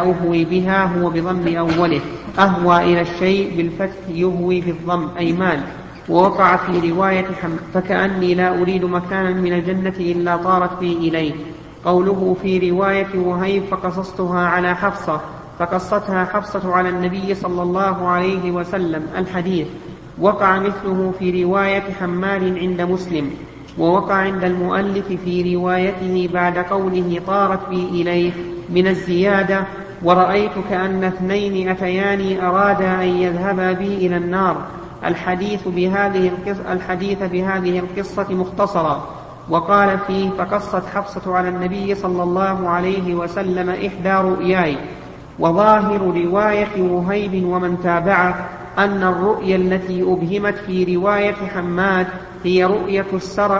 أهوي بها هو بضم أوله. أهوى إلى الشيء بالفتح يهوي بالضم أي مال. ووقع في رواية حم فكأني لا أريد مكانا من الجنة إلا طارت بي إليه. قوله في رواية وهيب فقصصتها على حفصة فقصتها حفصة على النبي صلى الله عليه وسلم الحديث. وقع مثله في رواية حمال عند مسلم. ووقع عند المؤلف في روايته بعد قوله طارت بي إليه. من الزيادة ورأيت كأن اثنين أتياني أرادا أن يذهبا بي إلى النار. الحديث بهذه القصة, الحديث بهذه القصة مختصرا وقال فيه فقصت حفصة على النبي صلى الله عليه وسلم إحدى رؤياي. وظاهر رواية وهيب ومن تابعه أن الرؤيا التي أبهمت في رواية حماد هي رؤية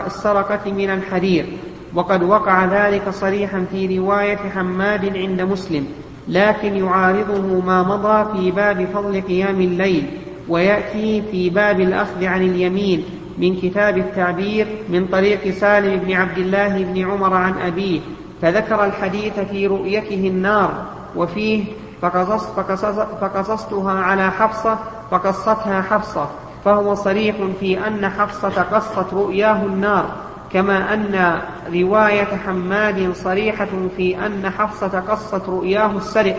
السرقة من الحرير. وقد وقع ذلك صريحا في رواية حماد عند مسلم. لكن يعارضه ما مضى في باب فضل قيام الليل ويأتي في باب الأخذ عن اليمين من كتاب التعبير من طريق سالم بن عبد الله بن عمر عن أبيه فذكر الحديث في رؤيته النار وفيه فقصص فقصص فقصصتها على حفصة فقصتها حفصة فهو صريح في أن حفصة قصت رؤياه النار. كما أن رواية حماد صريحة في أن حفصة قصت رؤياه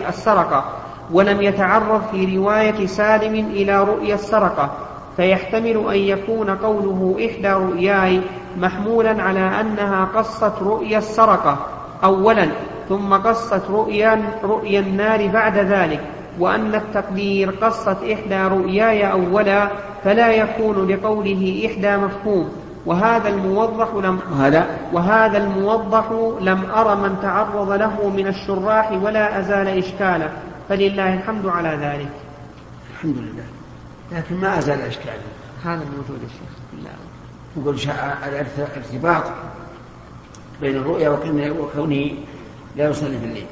السرقة ولم يتعرض في رواية سالم إلى رؤيا السرقة. فيحتمل أن يكون قوله إحدى رؤياي محمولا على أنها قصت رؤيا السرقة أولا ثم قصت رؤيا, رؤيا النار بعد ذلك وأن التقدير قصت إحدى رؤياي أولا فلا يكون لقوله إحدى مفهوم. وهذا الموضح لم وهذا وهذا الموضح لم أر من تعرض له من الشراح ولا أزال إشكاله فلله الحمد على ذلك. الحمد لله. لكن ما أزال إشكاله هذا موجود يا شيخ. نقول الارتباط بين الرؤيا وكونه لا يصلي في الليل.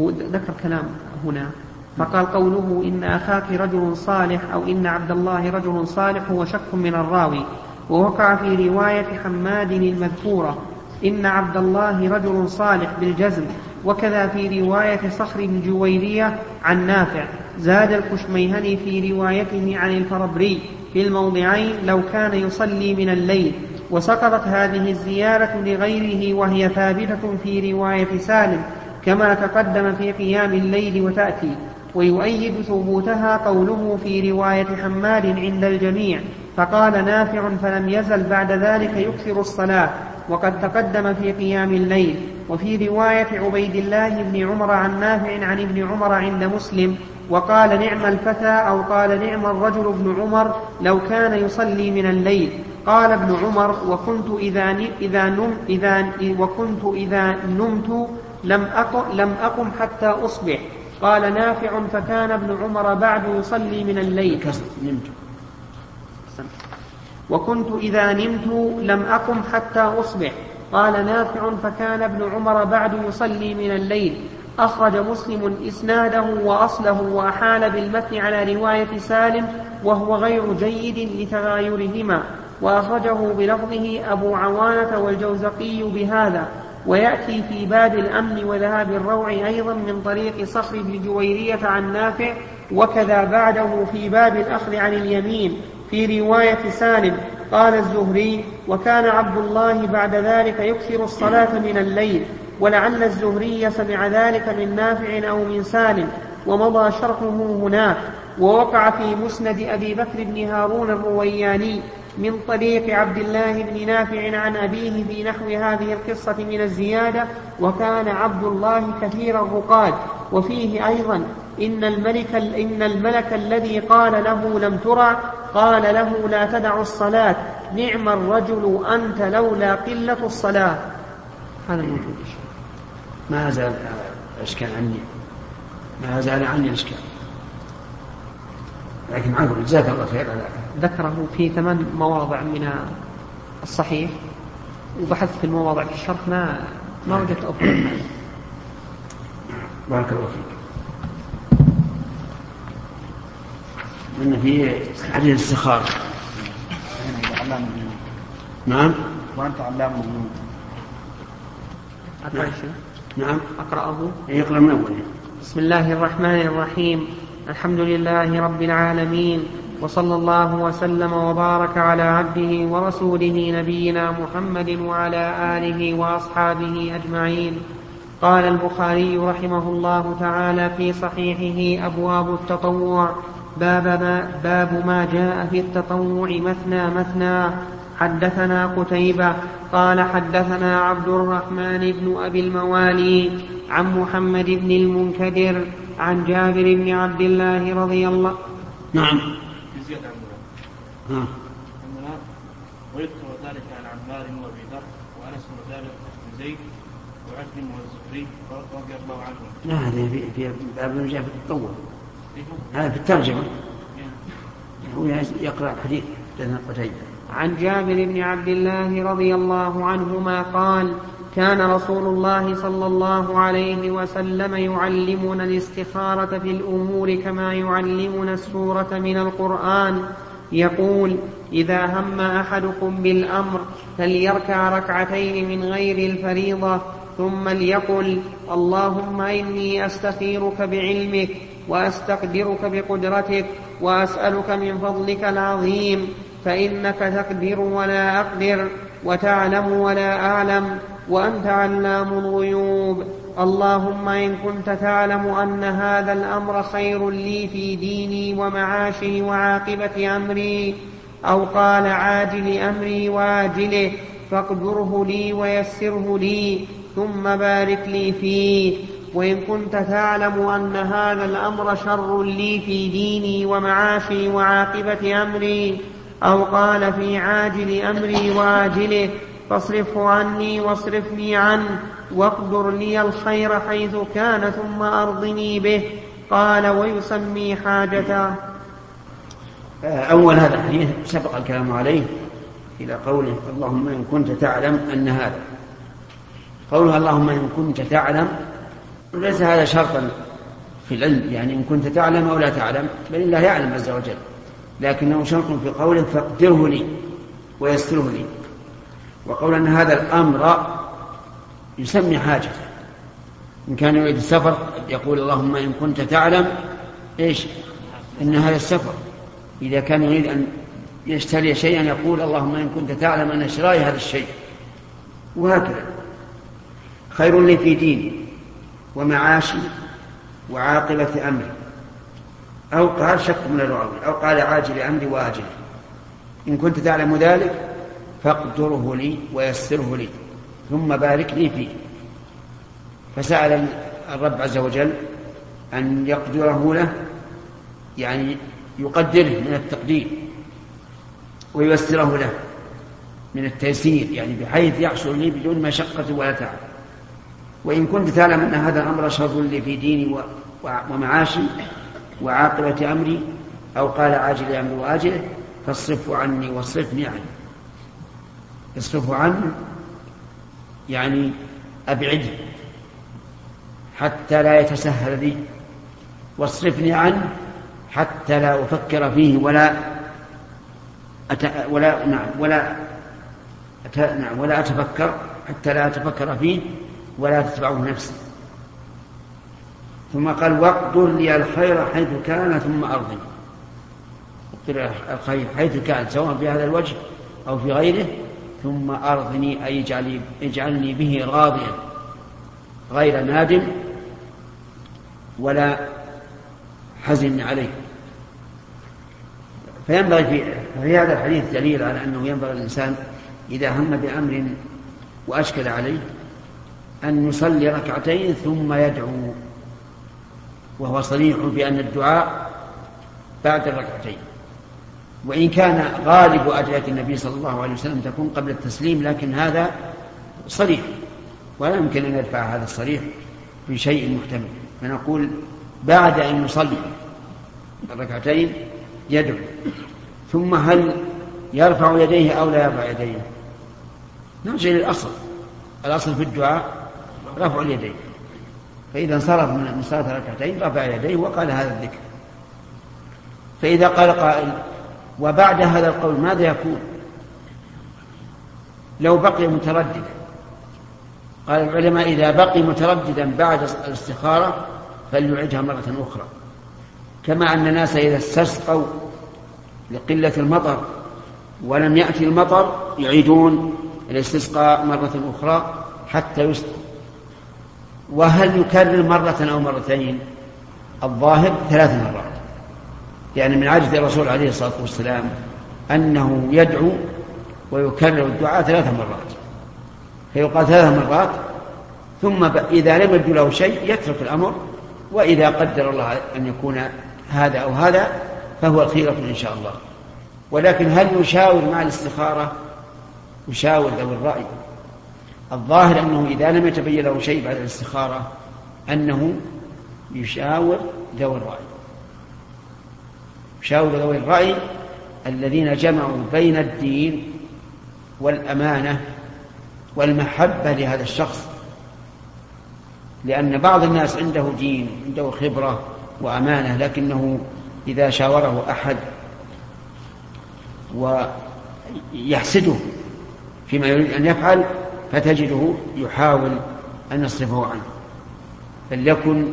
هو ذكر كلام هنا. فقال قوله إن أخاك رجل صالح أو إن عبد الله رجل صالح هو شك من الراوي. ووقع في رواية حماد المذكورة إن عبد الله رجل صالح بالجزم وكذا في رواية صخر بن جويرية عن نافع زاد الكشميهني في روايته عن الفربري في الموضعين لو كان يصلي من الليل وسقطت هذه الزيارة لغيره وهي ثابتة في رواية سالم كما تقدم في قيام الليل وتأتي ويؤيد ثبوتها قوله في رواية حماد عند الجميع فقال نافع فلم يزل بعد ذلك يكثر الصلاة وقد تقدم في قيام الليل. وفي رواية عبيد الله بن عمر عن نافع عن ابن عمر عند مسلم وقال نعم الفتى أو قال نعم الرجل ابن عمر لو كان يصلي من الليل. قال ابن عمر وكنت إذا إذا نم إذا وكنت إذا نمت لم أقم لم أقم حتى أصبح. قال نافع فكان ابن عمر بعد يصلي من الليل. نمت. وكنت إذا نمت لم أقم حتى أصبح. قال نافع فكان ابن عمر بعد يصلي من الليل. أخرج مسلم إسناده وأصله وأحال بالمتن على رواية سالم وهو غير جيد لتغايرهما. وأخرجه بلفظه أبو عوانة والجوزقي بهذا. ويأتي في باب الأمن وذهاب الروع أيضا من طريق صخر بن جويرية عن نافع. وكذا بعده في باب الأخذ عن اليمين. في رواية سالم قال الزهري وكان عبد الله بعد ذلك يكثر الصلاة من الليل ولعل الزهري سمع ذلك من نافع أو من سالم ومضى شرحه هناك ووقع في مسند أبي بكر بن هارون الروياني من طريق عبد الله بن نافع عن أبيه في نحو هذه القصة من الزيادة وكان عبد الله كثير الرقاد وفيه أيضا إن الملك إن الملك الذي قال له لم ترى قال له لا تدع الصلاة. نعم الرجل أنت لولا قلة الصلاة. هذا موجود ما زال الإشكال عني. ما زال عني الإشكال لكن عفوا جزاك الله خير. ذكره في ثمان مواضع من الصحيح. وبحثت في المواضع في الشرح ما ما وجدت أفضل بارك الله فيك. أن في حديث السخار نعم. وأنت علام الغيوب. أقرأ نعم. أقرأه يقرأ من أوله. بسم الله الرحمن الرحيم. الحمد لله رب العالمين وصلى الله وسلم وبارك على عبده ورسوله نبينا محمد وعلى آله وأصحابه أجمعين. قال البخاري رحمه الله تعالى في صحيحه أبواب التطوع. باب ما, باب ما جاء في التطوع مثنى مثنى. حدثنا قتيبة قال حدثنا عبد الرحمن بن أبي الموالي عن محمد بن المنكدر عن جابر بن عبد الله رضي الله نعم. بزيادة عن. ويذكر ذلك عن عمار وابي ذر وأنس بن ثابت بن زيد وعثم والزهري رضي الله عنهم. لا هذه في في باب ما جاء في التطوع. هذا في الترجمة. هو يقرأ حديث حدثنا قتيبة عن جابر بن عبد الله رضي الله عنهما قال كان رسول الله صلى الله عليه وسلم يعلمنا الاستخارة في الأمور كما يعلمنا السورة من القرآن. يقول إذا هم أحدكم بالأمر فليركع ركعتين من غير الفريضة ثم ليقل اللهم إني أستخيرك بعلمك. وأستقدرك بقدرتك وأسألك من فضلك العظيم فإنك تقدر ولا أقدر وتعلم ولا أعلم وأنت علام الغيوب اللهم إن كنت تعلم أن هذا الأمر خير لي في ديني ومعاشي وعاقبة أمري أو قال عاجل أمري وآجله فاقدره لي ويسره لي ثم بارك لي فيه وإن كنت تعلم أن هذا الأمر شر لي في ديني ومعاشي وعاقبة أمري أو قال في عاجل أمري وآجله فاصرفه عني واصرفني عنه واقدر لي الخير حيث كان ثم أرضني به. قال ويسمي حاجته. أول هذا الحديث سبق الكلام عليه إلى قوله اللهم إن كنت تعلم أن هذا. قولها اللهم إن كنت تعلم ليس هذا شرطا في العلم يعني إن كنت تعلم أو لا تعلم بل الله يعلم عز وجل. لكنه شرط في قوله فاقدره لي ويسره لي. وقول أن هذا الأمر يسمي حاجة. إن كان يريد السفر يقول اللهم إن كنت تعلم إيش؟ إن هذا السفر. إذا كان يريد أن يشتري شيئا يقول اللهم إن كنت تعلم أن شرائي هذا الشيء. وهكذا. خير لي في ديني. ومعاشي وعاقبة أمري أو قال شك من الرأوي أو قال عاجل أمري وآجله إن كنت تعلم ذلك فاقدره لي ويسره لي ثم بارك لي فيه. فسأل الرب عز وجل أن يقدره له يعني يقدره من التقدير وييسره له من التيسير يعني بحيث يحصل لي بدون مشقة ولا تعب. وإن كنت تعلم أن هذا الأمر شر لي في ديني ومعاشي وعاقبة أمري أو قال عاجل أمري وآجله فاصرفه عني واصرفني عنه. اصرفه عنه يعني أبعده حتى لا يتسهل لي. واصرفني عنه حتى لا أفكر فيه ولا أت... ولا نعم ولا أت... نعم ولا أتفكر حتى لا أتفكر فيه. ولا تتبعه نفسي ثم قال واقدر لي الخير حيث كان ثم أرضي. أقدر الخير حيث كان سواء في هذا الوجه أو في غيره ثم أرضني أي اجعلني, اجعلني به راضيا. غير نادم ولا حزن عليه. فينبغي في, في هذا الحديث دليل على أنه ينبغي الإنسان إذا هم بأمر وأشكل عليه أن يصلي ركعتين ثم يدعو وهو صريح بأن الدعاء بعد الركعتين. وإن كان غالب أدعية النبي صلى الله عليه وسلم تكون قبل التسليم لكن هذا صريح. ولا يمكن أن يدفع هذا الصريح في شيء محتمل. فنقول بعد أن يصلي الركعتين يدعو. ثم هل يرفع يديه أو لا يرفع يديه؟ نرجع للأصل الأصل في الدعاء رفع اليدين. فإذا انصرف من صلاة الركعتين رفع يديه وقال هذا الذكر. فإذا قال قائل وبعد هذا القول ماذا يكون؟ لو بقي مترددا. قال العلماء إذا بقي مترددا بعد الاستخارة فليعدها مرة أخرى. كما أن الناس إذا استسقوا لقلة المطر ولم يأتي المطر يعيدون الاستسقاء مرة أخرى حتى يسقوا. وهل يكرر مرة أو مرتين؟ الظاهر ثلاث مرات. يعني من عادة الرسول عليه الصلاة والسلام أنه يدعو ويكرر الدعاء ثلاث مرات. فيقال ثلاث مرات ثم إذا لم يبدو له شيء يترك الأمر وإذا قدر الله أن يكون هذا أو هذا فهو الخيرة إن شاء الله. ولكن هل يشاور مع الاستخارة؟ يشاور ذوي الرأي. الظاهر أنه إذا لم يتبين له شيء بعد الاستخارة أنه يشاور ذوي الرأي. يشاور ذوي الرأي الذين جمعوا بين الدين والأمانة والمحبة لهذا الشخص. لأن بعض الناس عنده دين عنده خبرة وأمانة لكنه إذا شاوره أحد ويحسده فيما يريد أن يفعل فتجده يحاول أن يصرفه عنه. فليكن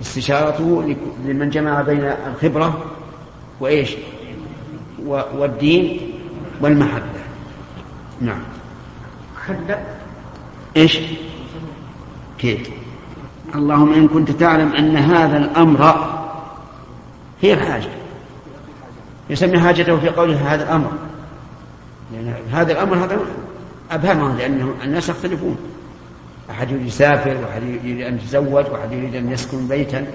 استشارته لمن جمع بين الخبرة وإيش؟ والدين والمحبة. نعم. حد إيش؟ كيف؟ اللهم إن كنت تعلم أن هذا الأمر هي الحاجة. يسمي حاجته في قوله هذا الأمر. لأن هذا الأمر هذا أبهمه لأنه الناس يختلفون. أحد يريد يسافر وأحد يريد أن يتزوج وأحد يريد أن يسكن بيتا.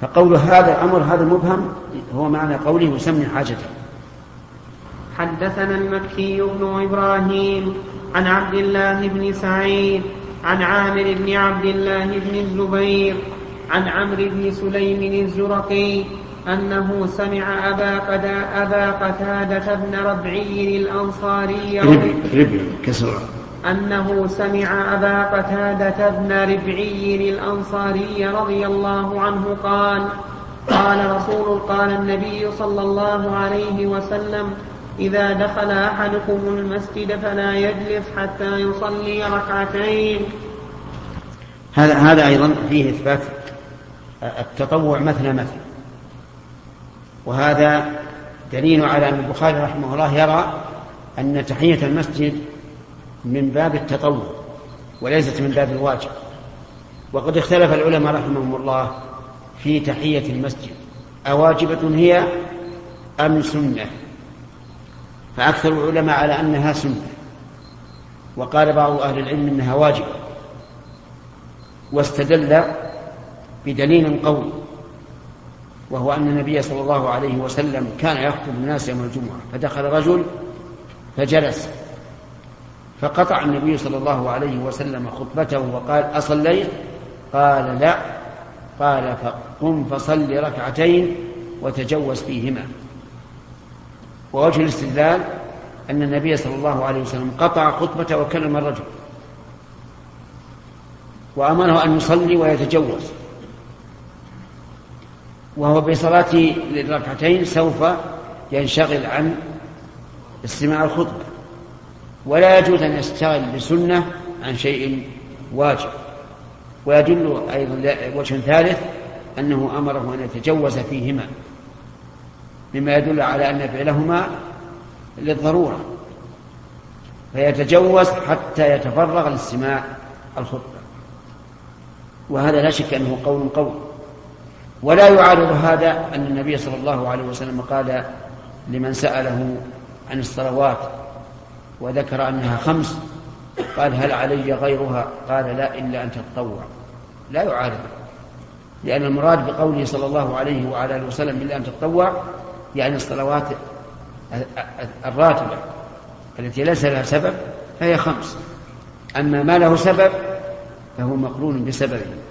فقول هذا الأمر هذا مبهم هو معنى قوله يسمي حاجته. حدثنا المكي بن إبراهيم عن عبد الله بن سعيد عن عامر بن عبد الله بن الزبير عن عمرو بن سليم الزرقي أنه سمع أبا, قدا أبا قتادة بن ربعي الأنصاري ربعي ربعي كسر أنه سمع أبا قتادة بن ربعي الأنصاري رضي الله عنه قال قال رسول قال النبي صلى الله عليه وسلم إذا دخل أحدكم المسجد فلا يجلس حتى يصلي ركعتين. هذا هذا أيضا فيه إثبات التطوع مثنى مثنى. وهذا دليل على أن البخاري رحمه الله يرى أن تحية المسجد من باب التطوع وليست من باب الواجب. وقد اختلف العلماء رحمهم الله في تحية المسجد. أواجبة هي أم سنة؟ فأكثر العلماء على أنها سنة. وقال بعض أهل العلم أنها واجبة. واستدل بدليل قوي. وهو أن النبي صلى الله عليه وسلم كان يخطب الناس يوم الجمعة فدخل رجل فجلس فقطع النبي صلى الله عليه وسلم خطبته وقال أصليت؟ قال لا. قال فقم فصل ركعتين وتجوز فيهما. ووجه الاستدلال أن النبي صلى الله عليه وسلم قطع خطبته وكلم الرجل وأمره أن يصلي ويتجوز. وهو بصلاته للركعتين سوف ينشغل عن استماع الخطبة. ولا يجوز أن يشتغل بسنة عن شيء واجب. ويدل أيضا وجه ثالث أنه أمره أن يتجوز فيهما. مما يدل على أن فعلهما للضرورة. فيتجوز حتى يتفرغ لاستماع الخطبة. وهذا لا شك أنه قول قوي. ولا يعارض هذا أن النبي صلى الله عليه وسلم قال لمن سأله عن الصلوات وذكر أنها خمس قال هل علي غيرها؟ قال لا إلا أن تتطوع. لا يعارض لأن المراد بقوله صلى الله عليه وعلى آله وسلم إلا أن تتطوع يعني الصلوات الراتبة التي ليس لها سبب فهي خمس. أما ما له سبب فهو مقرون بسببه.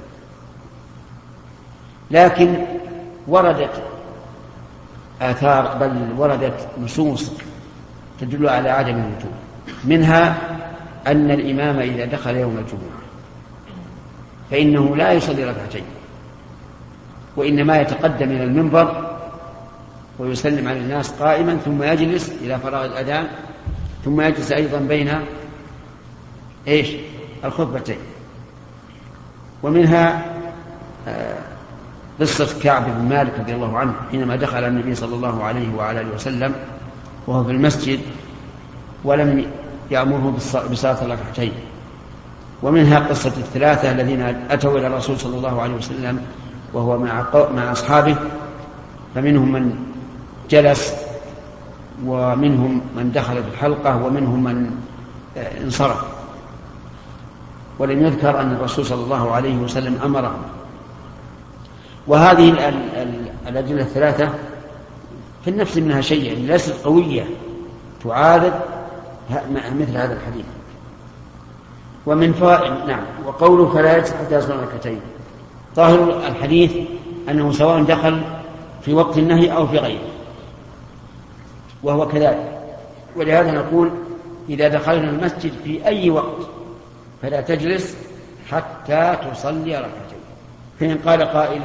لكن وردت آثار بل وردت نصوص تدل على عدم الوجوب منها أن الإمام إذا دخل يوم الجمعة فإنه لا يصلي ركعتين وإنما يتقدم إلى المنبر ويسلم على الناس قائما ثم يجلس إلى فراغ الأذان ثم يجلس أيضا بين إيش؟ الخطبتين. ومنها آه، قصة كعب بن مالك رضي الله عنه حينما دخل النبي صلى الله عليه وعلى آله وسلم وهو في المسجد ولم يأمره بصلاة الركعتين. ومنها قصة الثلاثة الذين أتوا إلى الرسول صلى الله عليه وسلم وهو مع مع أصحابه. فمنهم من جلس ومنهم من دخل في الحلقة ومنهم من آه، انصرف. ولم يذكر أن الرسول صلى الله عليه وسلم أمرهم وهذه الأدلة الثلاثة في النفس منها شيء يعني ليست قوية تعارض مثل هذا الحديث. ومن فائد نعم وقوله فلا يجلس حتى يصلي ركعتين. ظاهر الحديث أنه سواء دخل في وقت النهي أو في غيره. وهو كذلك. ولهذا نقول إذا دخلنا المسجد في أي وقت فلا تجلس حتى تصلي ركعتين. فإن قال قائل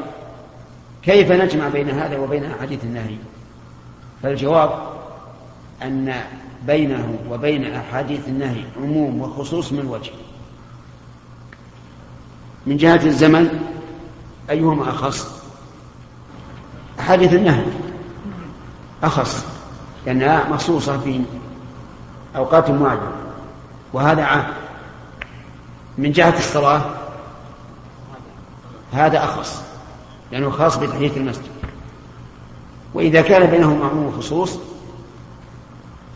كيف نجمع بين هذا وبين أحاديث النهي؟ فالجواب أن بينه وبين أحاديث النهي عموم وخصوص من وجه. من جهة الزمن أيهما أخص؟ أحاديث النهي أخص لأنها مخصوصة في أوقات معينة وهذا عام. من جهة الصلاة هذا أخص. لأنه خاص بتحية المسجد. وإذا كان بينهما عموم وخصوص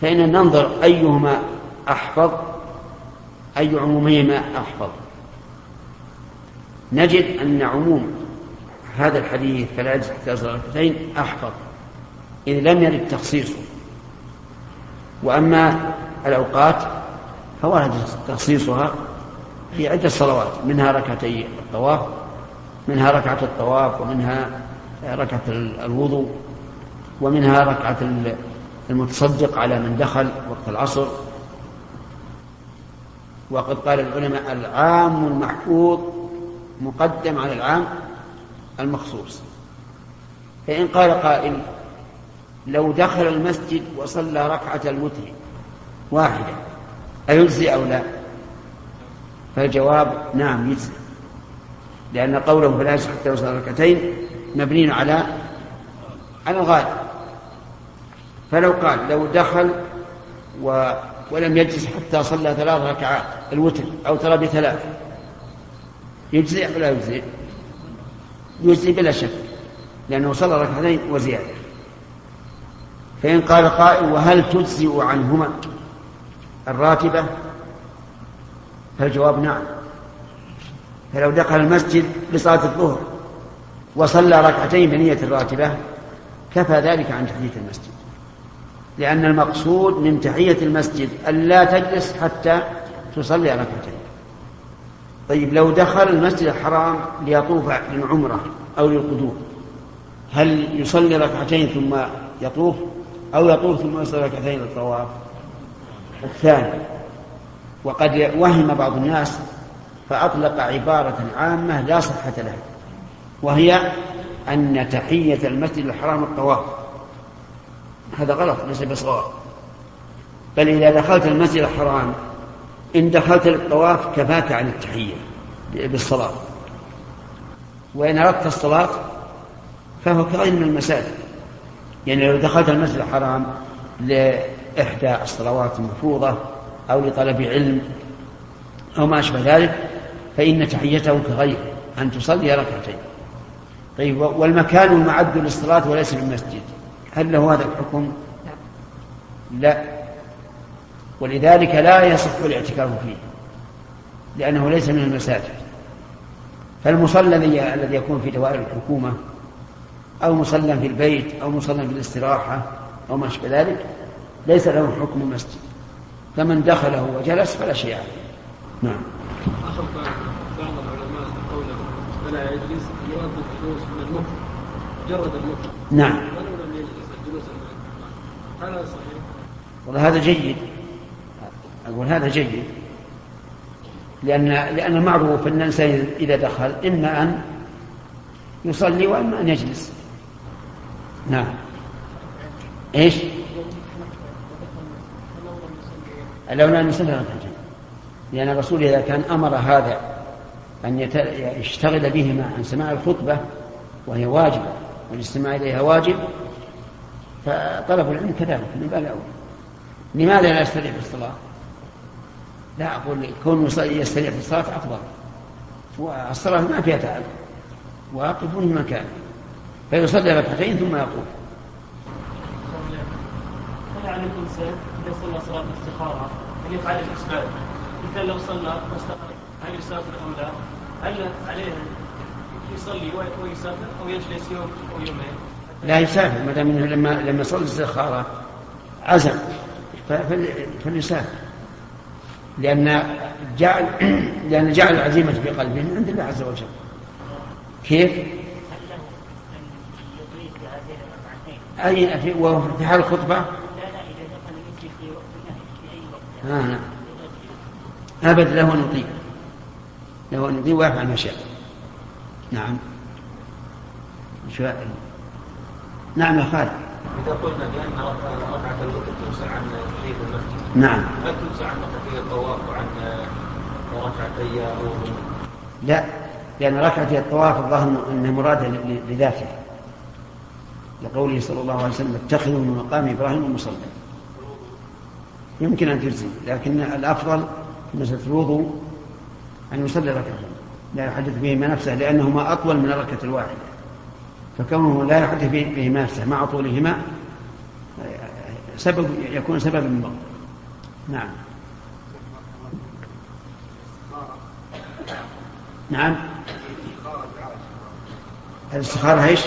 فإن ننظر أيهما أحفظ أي عمومهما أحفظ. نجد أن عموم هذا الحديث فلا يجوز حتى ركعتين أحفظ إذ لم يرد تخصيصه. وأما الأوقات فورد تخصيصها في عدة صلوات منها ركعتي الطواف منها ركعة الطواف ومنها ركعة الوضوء ومنها ركعة المتصدق على من دخل وقت العصر. وقد قال العلماء العام المحفوظ مقدم على العام المخصوص. فإن قال قائل لو دخل المسجد وصلى ركعة الوتر واحدة أيجزي أو لا؟ فالجواب نعم يجزي. لأن قوله فلا يجزي حتى يصلي ركعتين مبني على على الغالب. فلو قال لو دخل و ولم يجلس حتى صلى ثلاث ركعات الوتر أو ترى بثلاث يجزي أو لا يجزي؟ يجزي بلا شك لأنه صلى ركعتين وزيادة. فإن قال قائل وهل تجزئ عنهما الراتبة؟ فالجواب نعم. فلو دخل المسجد لصلاة الظهر وصلى ركعتين بنية الراتبة كفى ذلك عن تحية المسجد. لأن المقصود من تحية المسجد ألا تجلس حتى تصلي ركعتين. طيب لو دخل المسجد الحرام ليطوف للعمرة أو للقدوم هل يصلي ركعتين ثم يطوف أو يطوف ثم يصلي ركعتين للطواف؟ الثاني. وقد وهم بعض الناس فأطلق عبارة عامة لا صحة لها وهي أن تحية المسجد الحرام الطواف. هذا غلط ليس بصواب. بل إذا دخلت المسجد الحرام إن دخلت للطواف كفاك عن التحية بالصلاة. وإن أردت الصلاة فهو كغير من المساجد. يعني لو دخلت المسجد الحرام لإحدى الصلوات المفروضة أو لطلب علم أو ما أشبه ذلك فإن تحيته كغير أن تصلي ركعتين. طيب والمكان المعد للصلاة وليس في المسجد هل له هذا الحكم؟ لا. ولذلك لا يصح الاعتكاف فيه لأنه ليس من المساجد. فالمصلى الذي يكون في دوائر الحكومة أو مصلى في البيت أو مصلى في الاستراحة أو ما أشبه ذلك ليس له حكم المسجد. فمن دخله وجلس فلا شيء عليه. نعم أخذ بعض العلماء قوله فلا يجلس يرد الجلوس من المكر مجرد المكر نعم. ولو لم يجلس الجلوس هذا صحيح. والله هذا جيد. أقول هذا جيد. لأن لأن المعروف أن الإنسان إذا دخل إما أن يصلي وإما أن يجلس. نعم. إيش؟ لو لم يصلي ركعتين لأن الرسول إذا كان أمر هذا أن يشتغل بهما عن سماع الخطبة وهي واجبة والاستماع إليها واجب فطلب العلم كذلك من باب أولى لماذا لا يستريح في الصلاة؟ لا أقول كونه يستريح في الصلاة أفضل. والصلاة ما فيها تعب واقف في مكانه فيصلي ركعتين ثم يقول هل على الانسان إذا صلى صلاة الاستخارة ان يفعل الإسباب؟ مثل لو صلى واستخر هل يسافر أم لا؟ هل عليه يصلي ويسافر أو يجلس يوم أو يومين؟ لا يسافر ما دام إنه لما لما صلى الاستخارة عزم فليسافر لأن جعل لأن جعل العزيمة في قلبه من عند الله عز وجل كيف؟ أي في وهو في حال الخطبة؟ آه نعم أبد له أن يطيع له أن يطيع ويفعل ما شاء نعم. شو نعم يا خالد. إذا قلنا بأن ركعة الوتر تنسى عن تحية المسجد. نعم. هل تنسى عن ركعتي الطواف وعن ركعتي؟ لا. لأن ركعة الطواف الظاهر أنها مرادة لذاته. لقوله صلى الله عليه وسلم اتخذوا من مقام إبراهيم مصلى. يمكن أن تجزي لكن الأفضل مسألة الوضوء أن يصلي ركعتين لا يحدث بهما نفسه لأنهما أطول من الركعة الواحدة فكونه لا يحدث به- بهما نفسه مع طولهما سبب يكون سببا من بعض نعم نعم الاستخارة إيش؟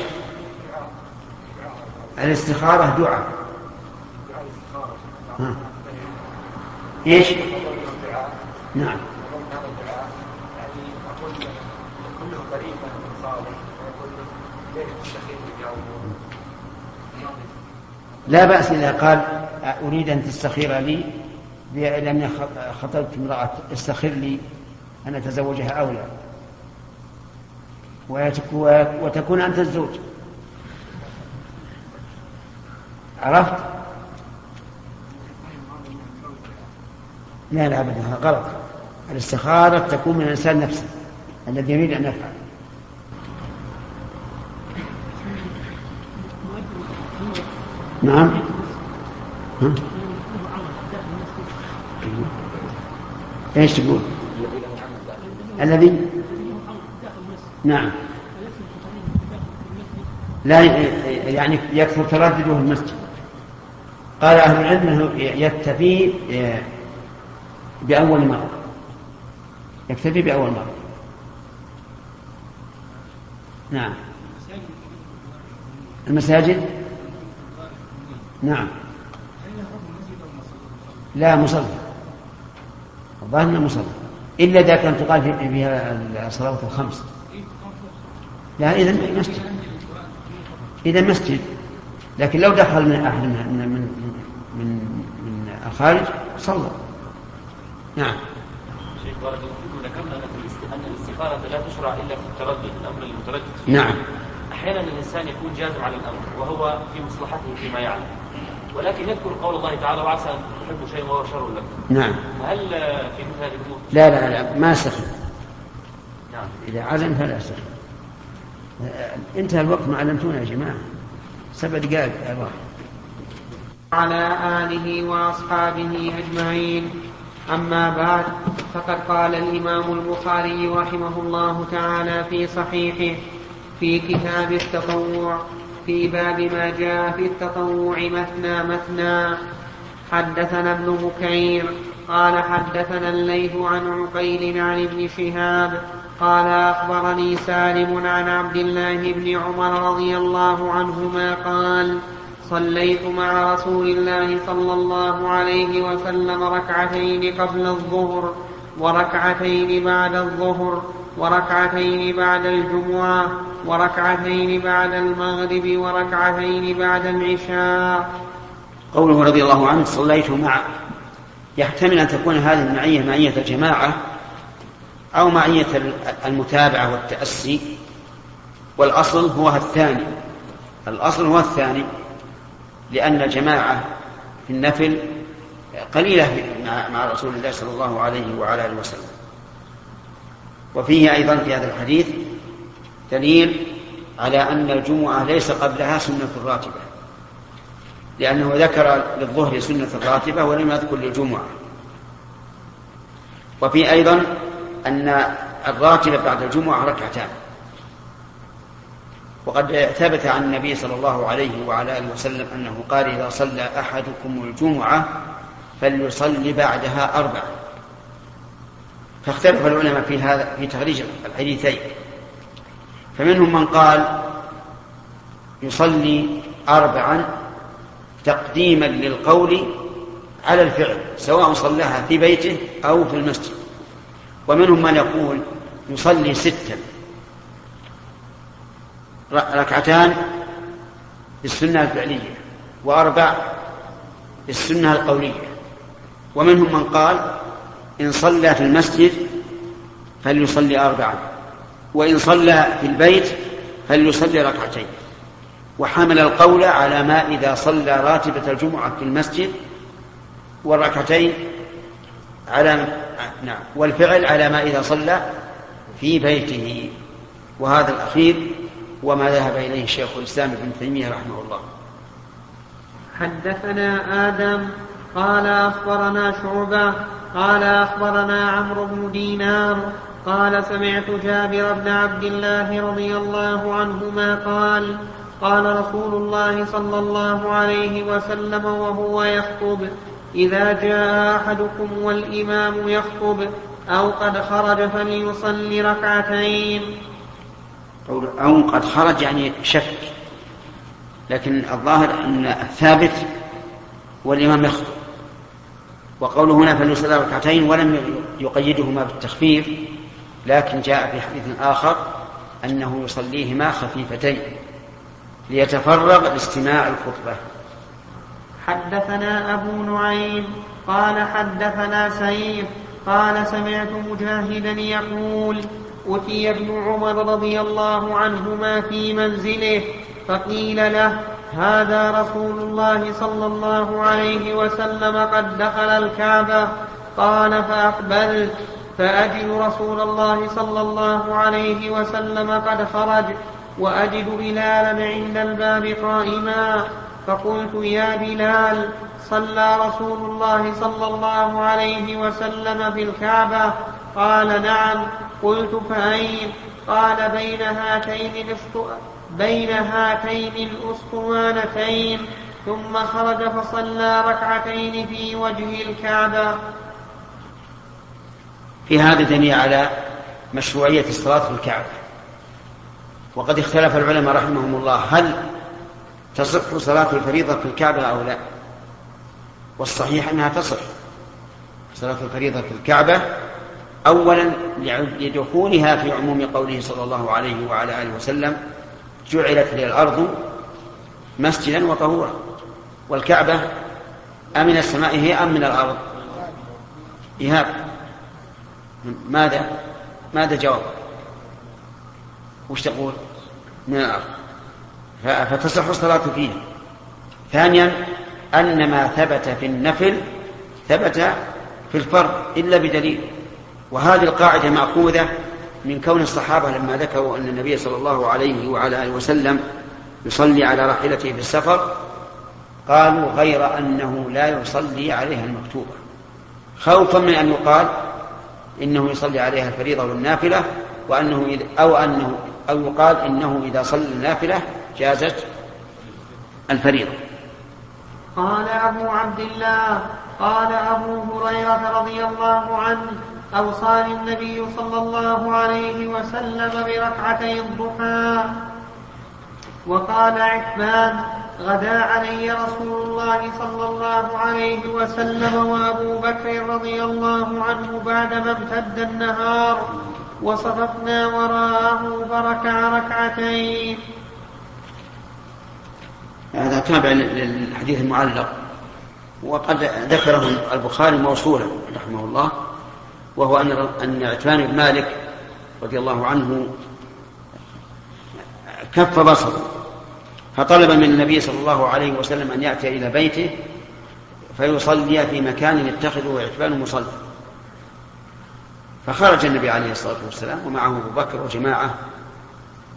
الاستخارة دعاء. إيش؟ نعم لا بأس إذا قال أريد أن تستخير لي؟ لأني خطبت امرأة استخر لي أن أتزوجها أو لا. ويتك- وتكون أنت الزوج. عرفت؟ لا لا أبدا هذا غلط. الاستخارة تكون من الإنسان نفسه الذي يريد أن يفعل. نعم. ها؟ إيش تقول؟ الذي؟ نعم. لا يعني يكثر تردده في المسجد. قال أهل العلم أنه يكتفي بأول مرة. يكتفي بأول مرة. نعم. المساجد؟ نعم. لا مصلى الظاهر إنه مصلى إلا إذا كانت تقال في- فيها الصلوات الخمس. لا إذا مسجد. إذا مسجد. لكن لو دخل من أحد من من من, من, من الخارج صلى. نعم. شيخ بارك الله فيكم ذكرنا أن الاست- أن الاستخارة لا تشرع إلا في التردد الأمر المتردد. نعم. أحيانا الإنسان يكون جازم على الأمر وهو في مصلحته فيما يعلم. ولكن يذكر قول الله تعالى وعسى أن تحبوا شيئا وهو شر لكم نعم. فهل في مثل هذه لا لا لا ما استخدم نعم. إذا علم فلا استخدم انتهى الوقت ما علمتونا يا جماعة. سبع دقائق يا الله وعلى آله وأصحابه أجمعين. أما بعد فقد قال الإمام البخاري رحمه الله تعالى في صحيحه في كتاب التطوع. في باب ما جاء في التطوع مثنى مثنى. حدثنا ابن بكير قال حدثنا الليث عن عقيل عن ابن شهاب قال أخبرني سالم عن عبد الله بن عمر رضي الله عنهما قال صليت مع رسول الله صلى الله عليه وسلم ركعتين قبل الظهر وركعتين بعد الظهر وركعتين بعد الجمعة وركعتين بعد المغرب وركعتين بعد العشاء. قوله رضي الله عنه صليت مع يحتمل أن تكون هذه المعية معية الجماعة أو معية المتابعة والتأسي. والأصل هو الثاني. الأصل هو الثاني لأن الجماعة في النفل قليلة مع- رسول الله صلى الله عليه وعلى آله وسلم. وفيه أيضا في هذا الحديث دليل على أن الجمعة ليس قبلها سنة راتبة لأنه ذكر للظهر سنة راتبة ولم يذكر للجمعة. وفي أيضا أن الراتبة بعد الجمعة ركعتان. وقد ثبت عن النبي صلى الله عليه وعلى آله وسلم أنه قال إذا صلى أحدكم الجمعة فليصلي بعدها أربعة فاختلف العلماء في هذا في تخريج الحديثين. فمنهم من قال يصلي أربعا تقديما للقول على الفعل سواء صلاها في بيته أو في المسجد. ومنهم من يقول يصلي ستا. ركعتان بالسنة الفعلية وأربع بالسنة القولية. ومنهم من قال إن صلى في المسجد فليصلي أربعا وإن صلى في البيت فليصلي ركعتين. وحمل القول على ما إذا صلى راتبة الجمعة في المسجد والركعتين على نعم والفعل على ما إذا صلى في بيته. وهذا الأخير وما ذهب إليه شيخ الإسلام ابن تيمية رحمه الله. حدثنا آدم قال أخبرنا شعبة قال أخبرنا عمرو بن دينار قال سمعت جابر بن عبد الله رضي الله عنهما قال قال رسول الله صلى الله عليه وسلم وهو يخطب إذا جاء أحدكم والإمام يخطب أو قد خرج فليصلي ركعتين. أو قد خرج يعني شك لكن الظاهر أن الثابت والإمام يخطب. وقوله هنا فليصلي ركعتين ولم يقيدهما بالتخفيف لكن جاء في حديث آخر أنه يصليهما خفيفتين ليتفرغ لاستماع الخطبة. حدثنا أبو نعيم قال حدثنا سيف قال سمعت مجاهدا يقول أتي ابن عمر رضي الله عنهما في منزله فقيل له هذا رسول الله صلى الله عليه وسلم قد دخل الكعبة. قال فأقبلت فأجد رسول الله صلى الله عليه وسلم قد خرج. وأجد بلالا عند الباب قائما. فقلت يا بلال صلى رسول الله صلى الله عليه وسلم في الكعبة؟ قال نعم. قلت فأين؟ قال بين هاتين بين هاتين الأسطوانتين ثم خرج فصلى ركعتين في وجه الكعبة. في هذا دليل على مشروعية الصلاة في الكعبة. وقد اختلف العلماء رحمهم الله هل تصح صلاة الفريضة في الكعبة أو لا؟ والصحيح أنها تصح صلاة الفريضة في الكعبة أولا لدخولها في عموم قوله صلى الله عليه وعلى آله وسلم جعلت لي الأرض مسجدا وطهورا والكعبة أمن السماء هي أم من الأرض. إيهاب ماذا؟ ماذا جواب؟ وش تقول؟ من الأرض. فتصح الصلاة فيها. ثانيا أن ما ثبت في النفل ثبت في الفرض إلا بدليل. وهذه القاعدة مأخوذة من كون الصحابة لما ذكروا أن النبي صلى الله عليه وعلى آله وسلم يصلي على راحلته في السفر قالوا غير أنه لا يصلي عليها المكتوبة. خوفا من أن يقال إنه يصلي عليها الفريضة والنافلة وأنه أو أنه أو يقال إنه إذا صلى النافلة جازت الفريضة. قال أبو عبد الله قال أبو هريرة رضي الله عنه أوصاني النبي صلى الله عليه وسلم بركعتي الضحى وقال عثمان غدا علي رسول الله صلى الله عليه وسلم وأبو بكر رضي الله عنه بعدما امتد النهار وصففنا وراءه فركع ركعتين. هذا تابع للحديث المعلق وقد ذكره البخاري موصولا رحمه الله. وهو أن أن عثمان بن مالك رضي الله عنه كف بصره فطلب من النبي صلى الله عليه وسلم أن يأتي إلى بيته فيصلي في مكان يتخذه عثمان مصلى. فخرج النبي عليه الصلاة والسلام ومعه أبو بكر وجماعة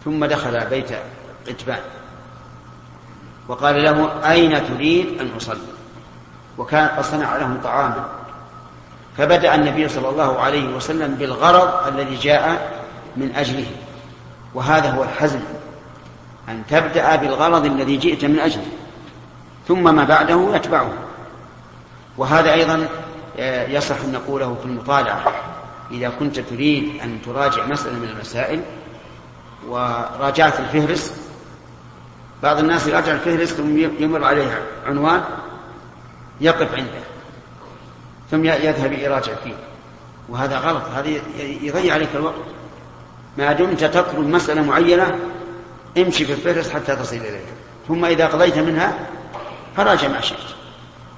ثم دخل بيت قتبان وقال له أين تريد أن أصلي؟ وكان قد صنع لهم طعاما. فبدأ النبي صلى الله عليه وسلم بالغرض الذي جاء من أجله وهذا هو الحزم أن تبدأ بالغرض الذي جئت من أجله ثم ما بعده يتبعه. وهذا أيضا آه، يصح أن نقوله في المطالعة إذا كنت تريد أن تراجع مسألة من المسائل وراجعت الفهرس بعض الناس يراجع الفهرس ثم يمر عليه عنوان يقف عنده. ثم يذهب يراجع فيه. وهذا غلط. هذا يضيع عليك الوقت. ما دمت تطلب مسألة معينة امشي في الفهرس حتى تصل إليها. ثم إذا قضيت منها فراجع ما شئت.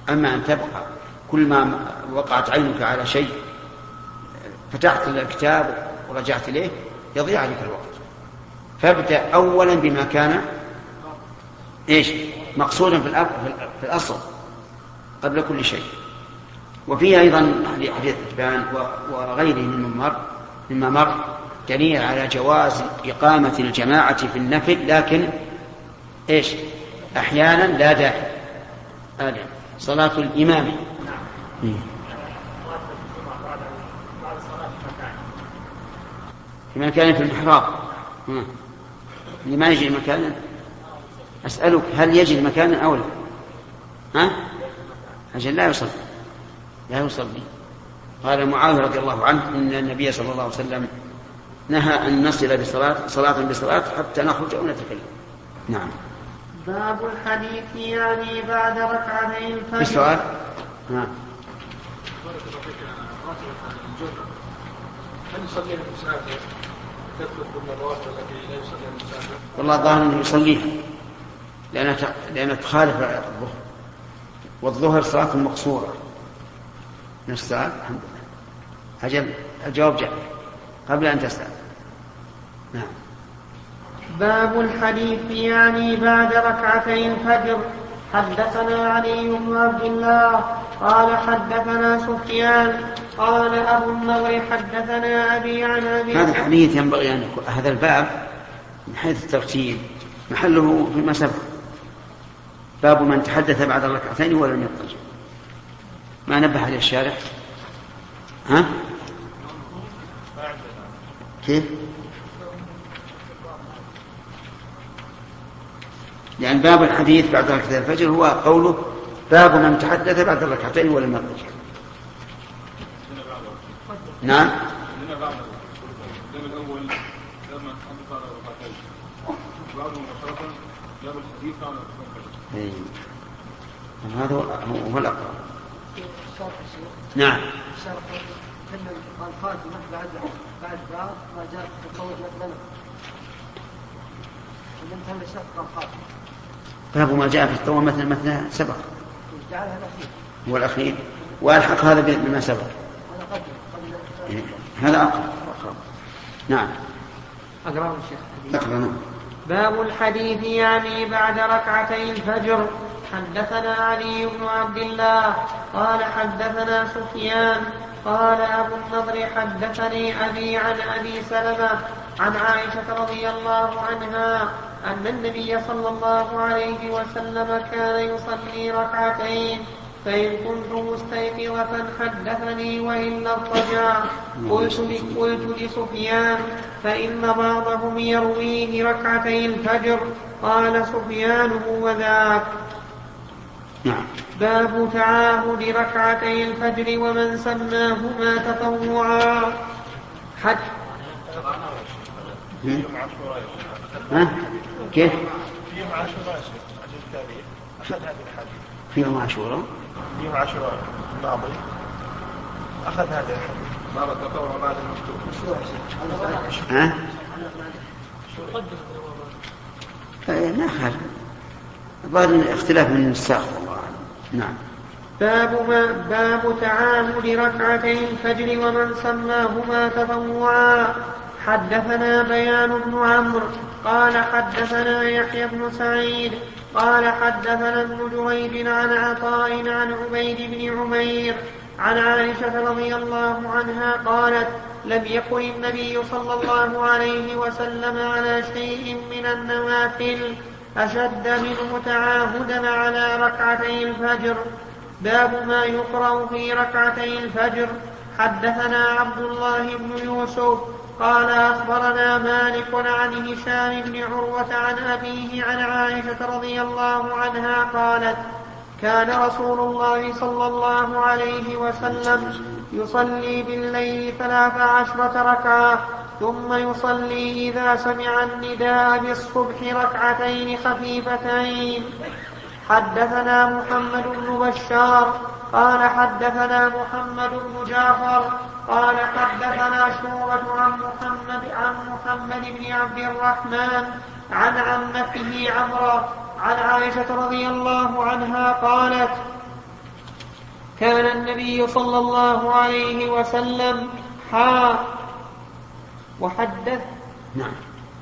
أما أن تبقى كل ما وقعت عينك على شيء فتحت الكتاب ورجعت إليه يضيع عليك الوقت. فابدأ أولا بما كان إيش؟ مقصودا في, في الأصل قبل كل شيء. وفيه أيضا حديث عتبان وغيره مما مر مما مر دليل على جواز إقامة الجماعة في النفل لكن إيش؟ أحيانا لا داعي هذا صلاة الإمام. في مكان في المحراب. اللي ما يجي مكانا أسألك هل يجد مكانا أو لا؟ ها؟ أجل لا يصلي. لا يصلي. قال معاوية رضي الله عنه إن النبي صلى الله عليه وسلم نهى أن نصل بصلاة صلاة بصلاة حتى نخرج أو نتكلم. نعم. باب الحديث يعني بعد ركعتي الفجر في سؤال؟ نعم. هل يصلي المسافر تثبت بالرواتب التي لا يصلي المسافر؟ والله الظاهر إنه يصليها. لأنها لأنها تخالف الظهر. والظهر صلاة مقصورة. نفس السؤال؟ الحمد لله. أجل الجواب جاء. قبل أن تسأل. نعم. باب الحديث يعني بعد ركعتي الفجر. حدثنا علي بن عبد الله قال حدثنا سفيان قال أبو النضر حدثنا أبي عن أبي هذا الحديث ينبغي أن يكون هذا الباب من حيث الترتيب. محله فيما سبق باب من تحدث بعد الركعتين ولم يضطجع ما نبه عليه الشارع؟ ها؟ كيف؟ لأن باب الحديث بعد ركعتي الفجر هو قوله باب من تحدث بعد الركعتين ولم يضطجع نعم؟ إيه. هذا هو الأقرب. نعم. الخاتمة بعد بعد بعض ما جاء تطور مثلا انتهى شق الخاتمة باب ما جاء في الطور مثلا مثلا سبق. جعلها الأخير هو الأخير. وألحق هذا بما سبق. هذا. هذا أقرب. نعم. أقرأ الشيخ أقرأ نعم باب الحديث يعني بعد ركعتي الفجر. حدثنا علي بن عبد الله قال حدثنا سفيان قال أبو النضر حدثني أبي عن أبي سلمة عن عائشة رضي الله عنها أن النبي صلى الله عليه وسلم كان يصلي ركعتين فإن كنت مستيقظة حدثني وإلا اضطجع قلت قلت لسفيان فإن بعضهم يرويه ركعتي الفجر. قال سفيان هو ذاك. نعم. باب تعاهد ركعتي الفجر ومن سماهما تطوعا. حج. ها؟ كيف؟ في يوم عاشوراء أخذ هذه الحديث في يوم عاشوراء؟ في يوم عاشوراء. الماضي أخذ هذا الحديث باب التطوع بعد المكتوب ها؟ ما خالف الظاهر اختلاف من النساخ والله نعم. باب ما باب تعاهد ركعتي الفجر ومن سماهما تطوعا. حدثنا بيان بن عمرو قال حدثنا يحيى بن سعيد قال حدثنا ابن جريج عن عطاء عن عبيد بن عمير عن عائشة رضي الله عنها قالت لم يكن النبي صلى الله عليه وسلم على شيء من النوافل. أشد منه تعاهدا على ركعتي الفجر. باب ما يقرأ في ركعتي الفجر. حدثنا عبد الله بن يوسف قال أخبرنا مالك عن هشام بن عروة عن أبيه عن عائشة رضي الله عنها قالت كان رسول الله صلى الله عليه وسلم يصلي بالليل ثلاث عشرة ركعة ثم يصلي إذا سمع النداء بالصبح ركعتين خفيفتين. حدثنا محمد بن بشار قال حدثنا محمد بن جعفر قال حدثنا شعبة عن محمد عن محمد بن عبد الرحمن عن عمته عمرة عن عائشة رضي الله عنها قالت كان النبي صلى الله عليه وسلم حا وحدث نعم.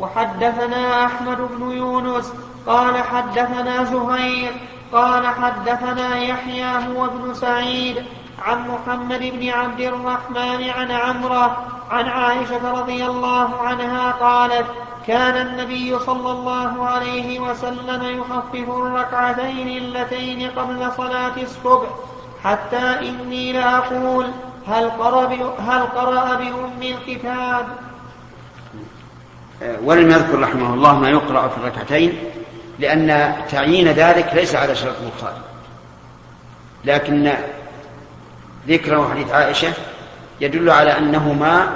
وحدثنا أحمد بن يونس قال حدثنا زهير قال حدثنا يحيى هو ابن سعيد عن محمد بن عبد الرحمن عن عمرة عن عائشة رضي الله عنها قالت كان النبي صلى الله عليه وسلم يخفف الركعتين اللتين قبل صلاة الصبح. حتى إني لأقول هل قرأ هل قرأ بأم الكتاب. ولم يذكر رحمه الله ما يقرأ في الركعتين لأن تعيين ذلك ليس على شرط البخاري. لكن ذكر حديث عائشة يدل على أنهما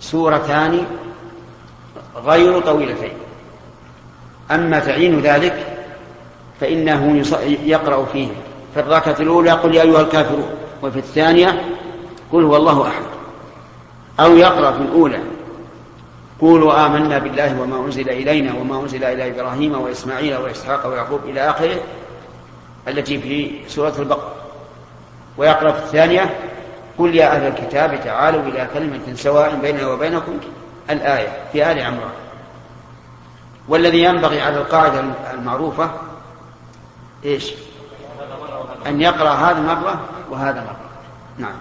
سورتان غير طويلتين. أما تعيين ذلك فإنه يقرأ فيه. في الركعة الأولى قل يا أيها الكافرون وفي الثانية قل هو الله أحد. أو يقرأ في الأولى قولوا آمنا بالله وما أنزل إلينا وما أنزل إلى إبراهيم وإسماعيل وإسحاق ويعقوب إلى آخره التي في سورة البقرة. ويقرأ في الثانية قل يا أهل الكتاب تعالوا إلى كلمة سواء بيننا وبينكم الآية في آل عمران. والذي ينبغي على القاعدة المعروفة إيش؟ أن يقرأ هذا مرة وهذا مرة نعم.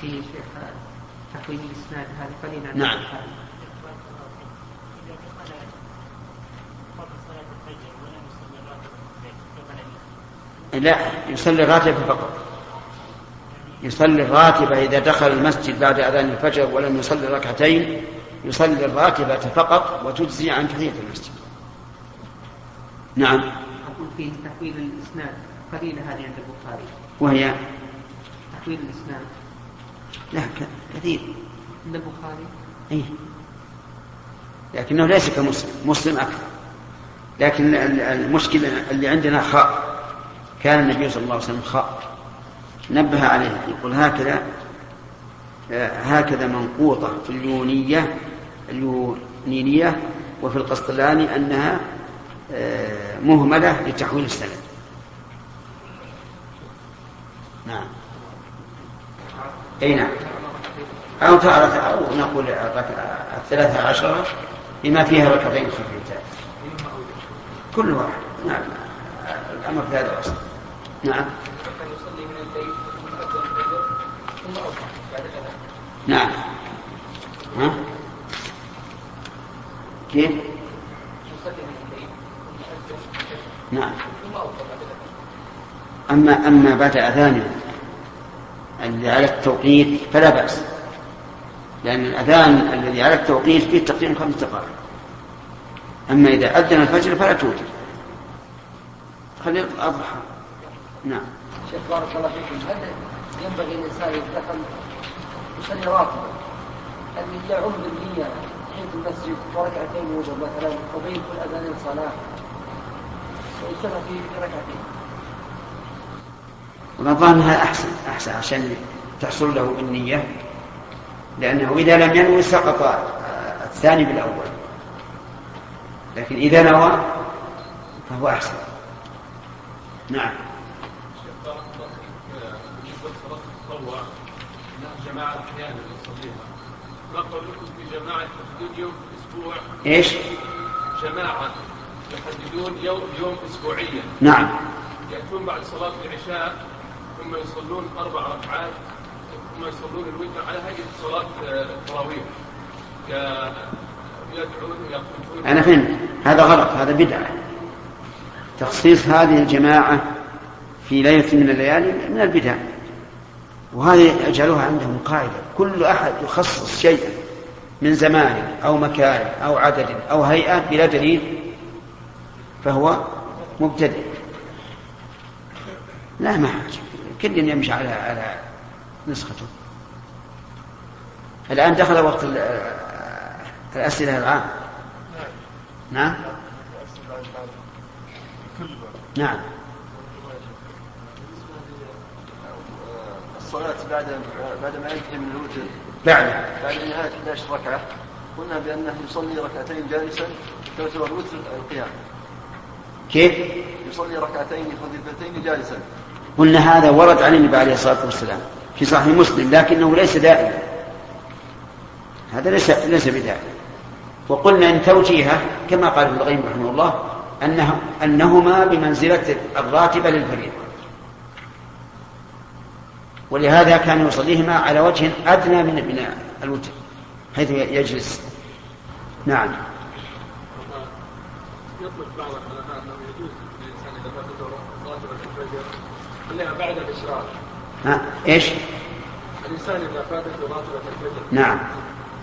في شيخ تحويل الإسناد هذا نعم. لا يصلي الراتبة فقط. يصلي الراتبة إذا دخل المسجد بعد أذان الفجر ولم يصلي ركعتين يصلي الراتبة فقط وتجزي عن تحية المسجد. نعم. أقول فيه تحويل الإسناد قليلة هذه عند البخاري. وهي؟ تحويل الإسناد. لا كثير. عند البخاري؟ أي لكنه ليس كمسلم مسلم أكثر. لكن المشكلة اللي عندنا خاء. كان النبي صلى الله عليه وسلم خاء. نبه عليه يقول هكذا هكذا منقوطة في اليونية اليونينية وفي القسطلاني أنها مهملة لتحويل السند. نعم. أي نعم. أو تعرف أو نقول الثلاثة عشرة بما فيها ركعتين خفيفتان كل واحد. نعم. الأمر في هذا الأصل نعم. نعم. ها؟ كيف؟ نعم. أما أما بعد أذان الذي على التوقيت فلا بأس. لأن الأذان الذي على التوقيت فيه تقريبا خمس دقائق أما إذا أذن الفجر فلا توتر. خلي الأضحى نعم. شيخ بارك الله فيكم هل ينبغي الإنسان إذا دخل يصلي راتبا أن يعم بالنية تحية المسجد وركعتين وجب مثلا وبين كل أذان صلاة؟ ويجتمع في ركعتين. ظنها أحسن أحسن عشان تحصل له النية لأنه إذا لم ينوي سقط الثاني بالأول. لكن إذا نوى فهو أحسن. نعم جماعة أحيانا يصليها ما قولكم في جماعة يحددون يوم في الأسبوع إيش؟ جماعة يحددون يوم يوم أسبوعيا نعم. يأتون بعد صلاة العشاء ثم يصلون أربع ركعات هم يصلون الوتر على هيئة صلاة التراويح. يدعون ويقنطون أنا فهمت. هذا غلط. هذا بدعة. تخصيص هذه الجماعة في ليلة من الليالي من البدع. وهذه يجعلوها عندهم قاعدة. كل أحد يخصص شيئا من زمان أو مكان أو عدد أو هيئة بلا دليل فهو مبتدئ. لا ما كل يمشي على على نسخته. الآن دخل وقت الأسئلة العام. نعم؟ نعم. الصلاة بعد بعد ما ينتهي من الوتر. بعد بعد نهاية 11 ركعة. قلنا بأنه يصلي ركعتين جالسا تعتبر الوتر القيام. كيف؟ يصلي ركعتين خفيفتين جالسا. قلنا هذا ورد عن النبي عليه الصلاة والسلام في صحيح مسلم لكنه ليس دائما. هذا ليس ليس بدائما وقلنا إن توجيهه كما قال ابن القيم رحمه الله انه أنهما بمنزلة الراتبه للفريضة. ولهذا كان يصليهما على وجه أدنى من من الوتر حيث يجلس. نعم. يطلق بعض العلماء أنه يجوز للانسان إذا فاتته راتبة الفجر يصليها بعد الإشراق. ها؟ إيش؟ الإنسان إذا فاتته راتبة الفجر نعم.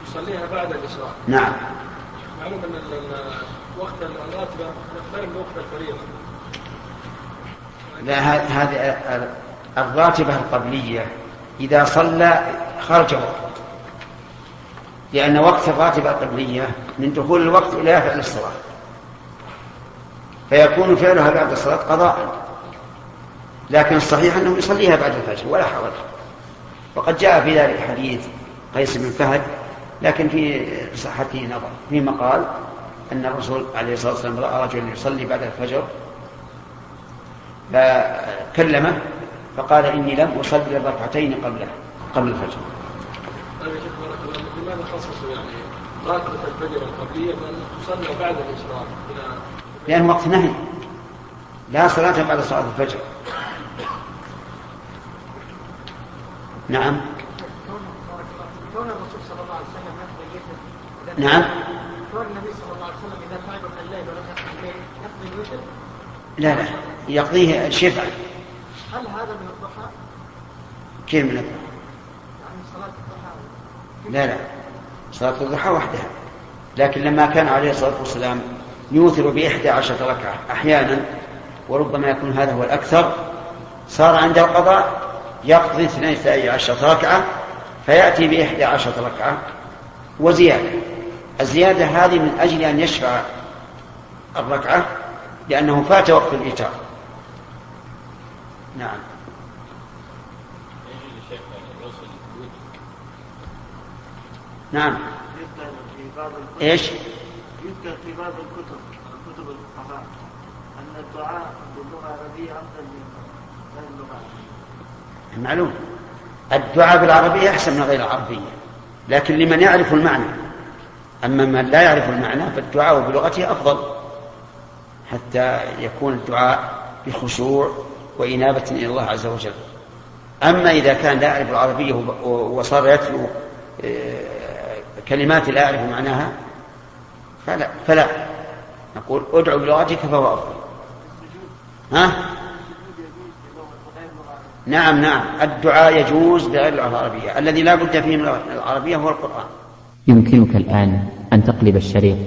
يصليها بعد الإشراق. نعم. معلوم أن وقت الراتبة يختلف من وقت الفريضة. لا هذه الراتبة القبلية إذا صلى خرج وقت. لأن وقت الراتبة القبلية من دخول الوقت إلى فعل الصلاة. فيكون فعلها بعد الصلاة قضاء. لكن الصحيح أنه يصليها بعد الفجر ولا حرج. وقد جاء في ذلك حديث قيس بن فهد لكن في صحته نظر فيما قال أن الرسول عليه الصلاة والسلام رأى رجلا يصلي بعد الفجر فكلمه فقال إني لم أصلي الركعتين قبله قبل الفجر. لماذا خصصوا يعني الفجر القبلية بان تصلى بعد الاشراق إلى لأن وقت نهي. لا صلاة بعد صلاة الفجر. نعم. كون الرسول صلى الله عليه وسلم يقضي الوتر إذا- نعم. كون النبي صلى الله عليه وسلم إذا تعب من الليل ولم يقضي الليل يقضي الوتر لا لا. يقضيه شفعا هل هذا من الضحى؟ كيف من يعني صلاة الضحى. لا لا. صلاة الضحى وحدها. لكن لما كان عليه الصلاة والسلام يوثر بإحدى عشرة ركعة أحيانا وربما يكون هذا هو الأكثر صار عند القضاء يقضي اثني عشرة ركعة فيأتي بإحدى عشرة ركعة وزيادة. الزيادة هذه من أجل أن يشفع الركعة لأنه فات وقت الإيتار نعم. نعم. يذكر في بعض الكتب. إيش؟ يذكر في بعض الكتب كتب الفقهاء أن الدعاء باللغة العربية أفضل من العربية. معلوم. الدعاء بالعربية أحسن من غير العربية. لكن لمن يعرف المعنى. أما من لا يعرف المعنى فالدعاء بلغته أفضل. حتى يكون الدعاء بخشوع وإنابة إلى الله عز وجل. أما إذا كان لا يعرف العربية وصار يتلو آه، كلمات لا يعرف معناها فلا فلا. نقول ادعو بلغتك فهو أفضل. ها؟ نعم نعم. الدعاء يجوز بغير اللغة العربية. الذي لا بد فيه من العربية هو القرآن. يمكنك الآن أن تقلب الشريط.